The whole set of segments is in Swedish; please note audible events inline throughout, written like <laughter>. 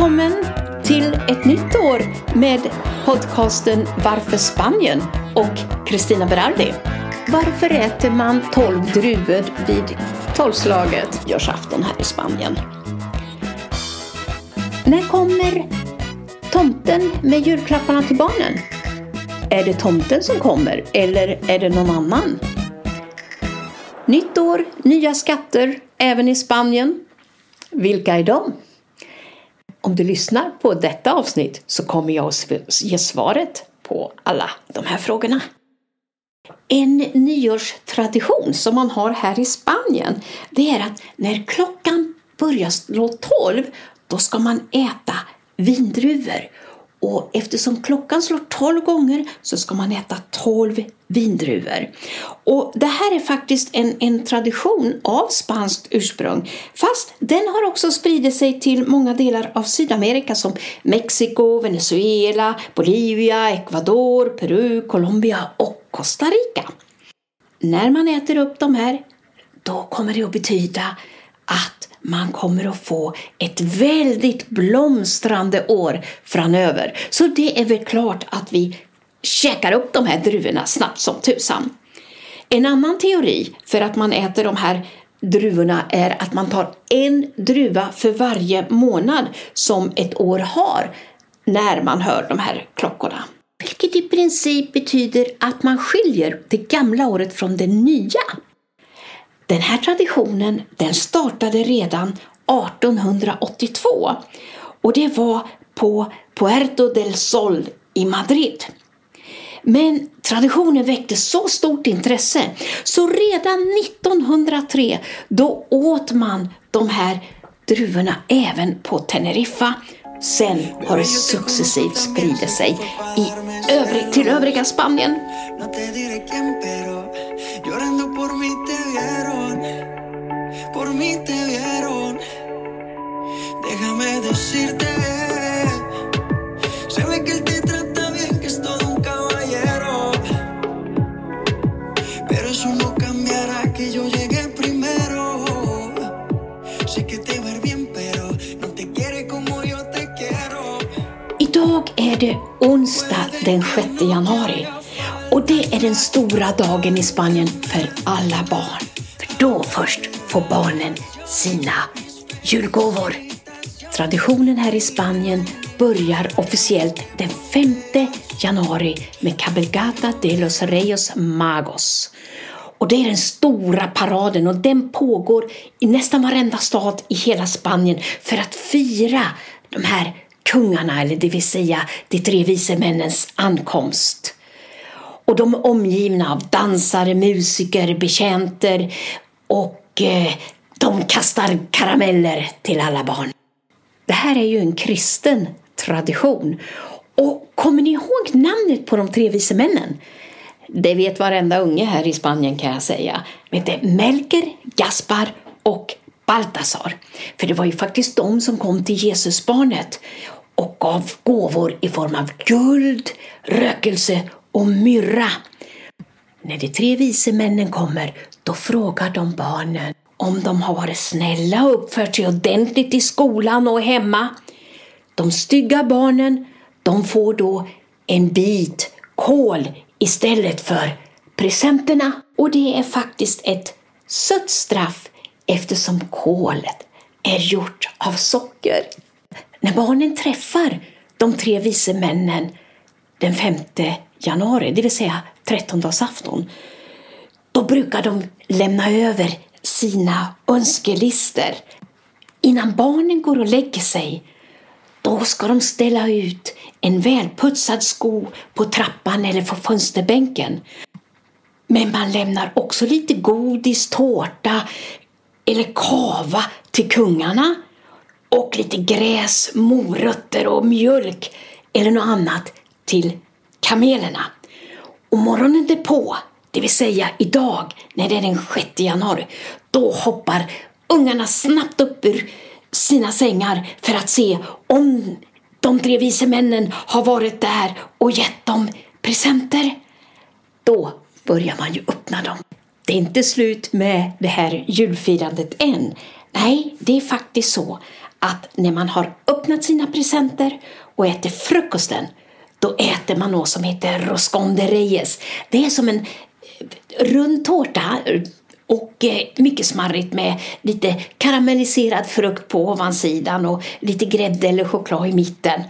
Välkommen till ett nytt år med podcasten Varför Spanien och Kristina Berardi. Varför äter man tolv druvor vid tolvslaget görsafton här i Spanien? När kommer tomten med julklapparna till barnen? Är det tomten som kommer eller är det någon annan? Nytt år, nya skatter, även i Spanien. Vilka är de? Om du lyssnar på detta avsnitt så kommer jag att ge svaret på alla de här frågorna. En nyårstradition som man har här i Spanien det är att när klockan börjar slå tolv då ska man äta vindruvor och eftersom klockan slår 12 gånger så ska man äta 12 vindruvor. Och det här är faktiskt en, en tradition av spanskt ursprung. Fast den har också spridit sig till många delar av Sydamerika som Mexiko, Venezuela, Bolivia, Ecuador, Peru, Colombia och Costa Rica. När man äter upp de här, då kommer det att betyda att man kommer att få ett väldigt blomstrande år framöver. Så det är väl klart att vi käkar upp de här druvorna snabbt som tusan. En annan teori för att man äter de här druvorna är att man tar en druva för varje månad som ett år har när man hör de här klockorna. Vilket i princip betyder att man skiljer det gamla året från det nya. Den här traditionen den startade redan 1882 och det var på Puerto del Sol i Madrid. Men traditionen väckte så stort intresse så redan 1903 då åt man de här druvorna även på Teneriffa. Sen har det successivt spridit sig i övrig, till övriga Spanien. Déjame decirte, se ve que él te trata bien, que es todo un caballero. Pero eso no cambiará que yo llegué primero. Sé que te ver bien, pero no te quiere como yo te quiero. Idag är det onsdag den 6 januari det är den stora dagen i Spanien för alla barn. För då först får barnen sina julgåvor. Traditionen här i Spanien börjar officiellt den 5 januari med Cabalgata de los Reyes Magos. Och det är den stora paraden och den pågår i nästan varenda stad i hela Spanien för att fira de här kungarna, eller det vill säga de tre vise männens ankomst. Och de är omgivna av dansare, musiker, betjänter och eh, de kastar karameller till alla barn. Det här är ju en kristen tradition. Och kommer ni ihåg namnet på de tre vise männen? Det vet varenda unge här i Spanien kan jag säga. De heter Melker, Gaspar och Baltasar. För det var ju faktiskt de som kom till Jesusbarnet och gav gåvor i form av guld, rökelse och myrra. När de tre vise männen kommer, då frågar de barnen om de har varit snälla och uppfört sig ordentligt i skolan och hemma. De stygga barnen, de får då en bit kol istället för presenterna. Och det är faktiskt ett sött straff eftersom kolet är gjort av socker. När barnen träffar de tre vise männen den femte januari, det vill säga trettondagsafton, då brukar de lämna över sina önskelister. Innan barnen går och lägger sig, då ska de ställa ut en välputsad sko på trappan eller på fönsterbänken. Men man lämnar också lite godis, tårta eller kava till kungarna och lite gräs, morötter och mjölk eller något annat till kamelerna. Och morgonen därpå det vill säga idag, när det är den 6 januari, då hoppar ungarna snabbt upp ur sina sängar för att se om de tre vise männen har varit där och gett dem presenter. Då börjar man ju öppna dem. Det är inte slut med det här julfirandet än. Nej, det är faktiskt så att när man har öppnat sina presenter och äter frukosten, då äter man något som heter roscon de reyes. Det är som en eh, rund tårta och eh, mycket smarrigt med lite karamelliserad frukt på ovansidan och lite grädde eller choklad i mitten.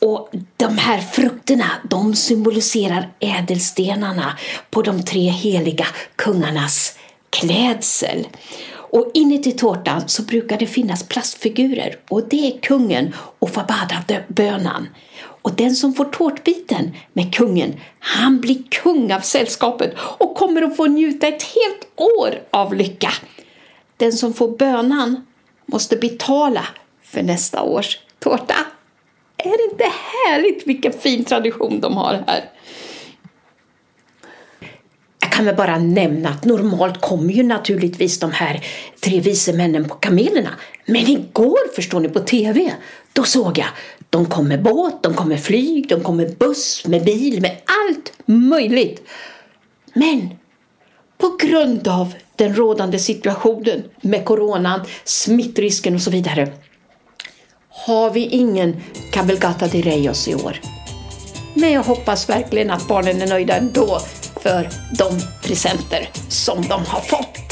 Och de här frukterna de symboliserar ädelstenarna på de tre heliga kungarnas klädsel. Och inuti tårtan så brukar det finnas plastfigurer och det är kungen och Fabada-bönan. Och den som får tårtbiten med kungen, han blir kung av sällskapet och kommer att få njuta ett helt år av lycka. Den som får bönan måste betala för nästa års tårta. Är det inte härligt vilken fin tradition de har här? Jag kan väl bara nämna att normalt kommer ju naturligtvis de här tre vise männen på kamelerna. Men igår, förstår ni, på TV, då såg jag de kom med båt, de kom med flyg, de kom med buss, med bil, med allt möjligt. Men på grund av den rådande situationen med coronan, smittrisken och så vidare har vi ingen Cabelgata de Reyes i år. Men jag hoppas verkligen att barnen är nöjda ändå för de presenter som de har fått.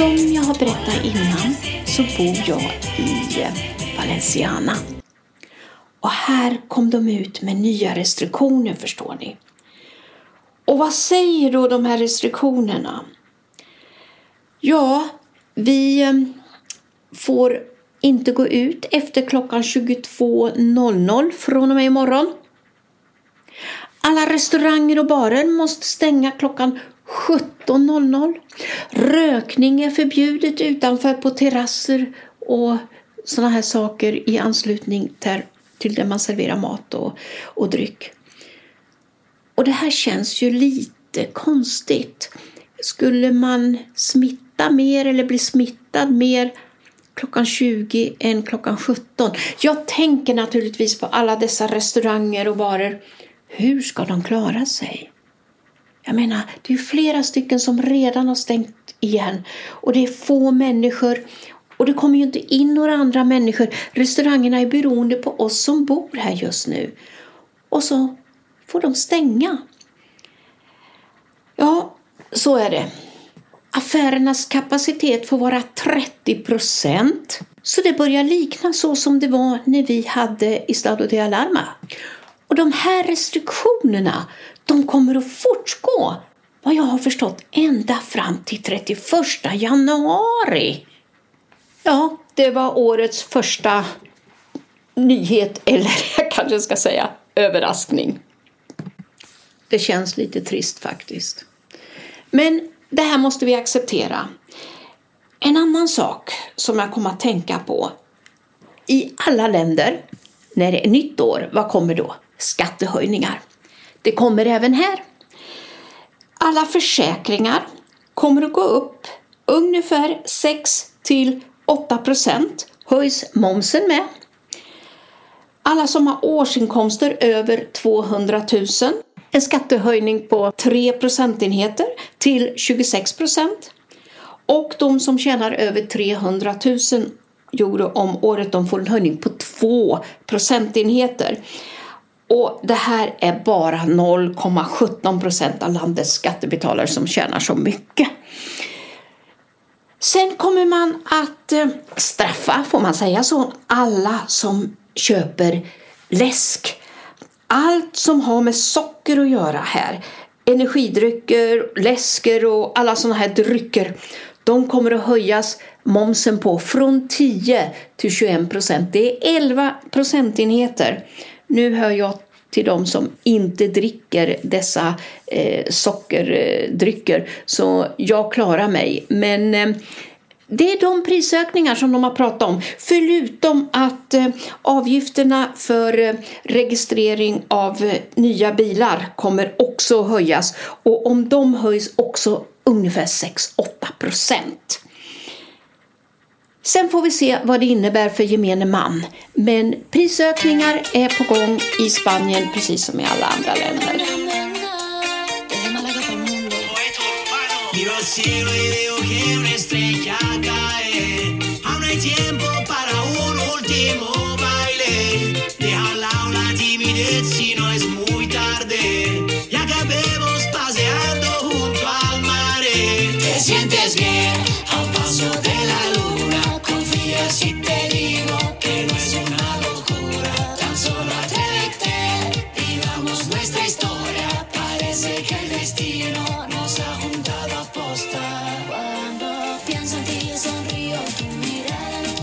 Som jag har berättat innan så bor jag i eh, Valenciana. Och här kom de ut med nya restriktioner förstår ni. Och vad säger då de här restriktionerna? Ja, vi eh, får inte gå ut efter klockan 22.00 från och med imorgon. Alla restauranger och barer måste stänga klockan 17.00. Rökning är förbjudet utanför på terrasser och sådana här saker i anslutning till, där man serverar mat och, och dryck. Och det här känns ju lite konstigt. Skulle man smitta mer eller bli smittad mer klockan 20 än klockan 17? Jag tänker naturligtvis på alla dessa restauranger och barer. Hur ska de klara sig? Jag menar, det är flera stycken som redan har stängt igen och det är få människor och det kommer ju inte in några andra människor. Restaurangerna är beroende på oss som bor här just nu. Och så får de stänga. Ja, så är det. Affärernas kapacitet får vara 30 procent. Så det börjar likna så som det var när vi hade Estado de Alarma. Och de här restriktionerna de kommer att fortgå, vad jag har förstått, ända fram till 31 januari. Ja, det var årets första nyhet, <laughs> eller jag kanske ska säga överraskning. Det känns lite trist faktiskt. Men det här måste vi acceptera. En annan sak som jag kommer att tänka på. I alla länder, när det är nytt år, vad kommer då? Skattehöjningar. Det kommer även här. Alla försäkringar kommer att gå upp ungefär 6 till 8 procent höjs momsen med. Alla som har årsinkomster över 200 000 en skattehöjning på 3 procentenheter till 26 procent. Och de som tjänar över 300 000 euro om året de får en höjning på 2 procentenheter. Och det här är bara 0,17 procent av landets skattebetalare som tjänar så mycket. Sen kommer man att eh, straffa, får man säga så, alla som köper läsk. Allt som har med socker att göra här, energidrycker, läsker och alla sådana här drycker, de kommer att höjas momsen på från 10 till 21 procent. Det är 11 procentenheter. Nu hör jag till de som inte dricker dessa eh, sockerdrycker. Så jag klarar mig. Men eh, det är de prisökningar som de har pratat om. Förutom att eh, avgifterna för eh, registrering av eh, nya bilar kommer också höjas. Och om de höjs också ungefär 6-8 procent. Sen får vi se vad det innebär för gemene man. Men prisökningar är på gång i Spanien precis som i alla andra länder. Mm.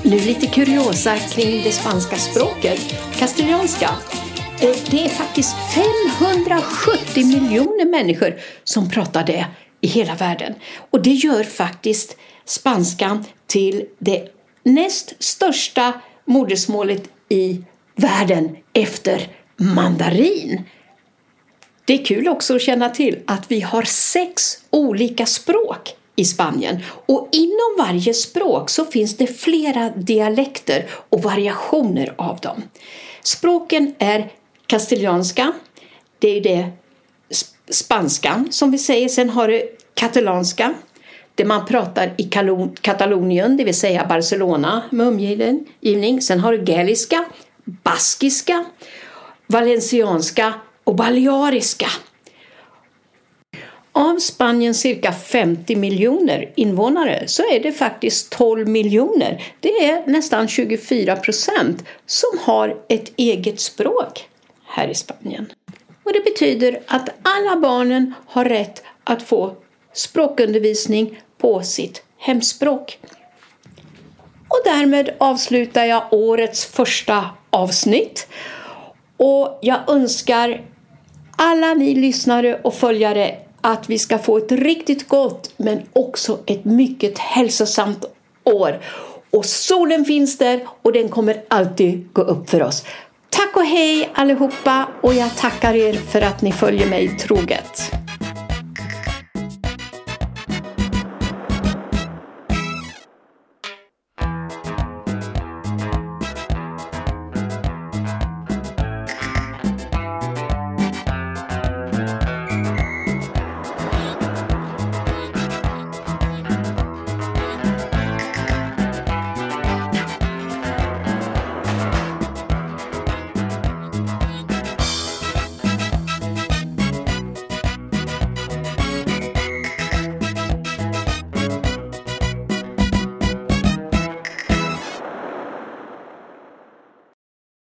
Nu lite kuriosa kring det spanska språket, kastilianska. Eh, det är faktiskt 570 miljoner människor som pratar det i hela världen. Och det gör faktiskt spanskan till det näst största modersmålet i världen efter mandarin. Det är kul också att känna till att vi har sex olika språk i Spanien och inom varje språk så finns det flera dialekter och variationer av dem. Språken är kastilianska, det är det spanskan som vi säger. Sen har du katalanska, det man pratar i Katalonien, det vill säga Barcelona med omgivning. Sen har du gäliska, baskiska, valencianska och baleariska. Av Spaniens cirka 50 miljoner invånare så är det faktiskt 12 miljoner, det är nästan 24 procent, som har ett eget språk här i Spanien. Och det betyder att alla barnen har rätt att få språkundervisning på sitt hemspråk. Och därmed avslutar jag årets första avsnitt. Och jag önskar alla ni lyssnare och följare att vi ska få ett riktigt gott men också ett mycket hälsosamt år. Och solen finns där och den kommer alltid gå upp för oss. Tack och hej allihopa och jag tackar er för att ni följer mig troget.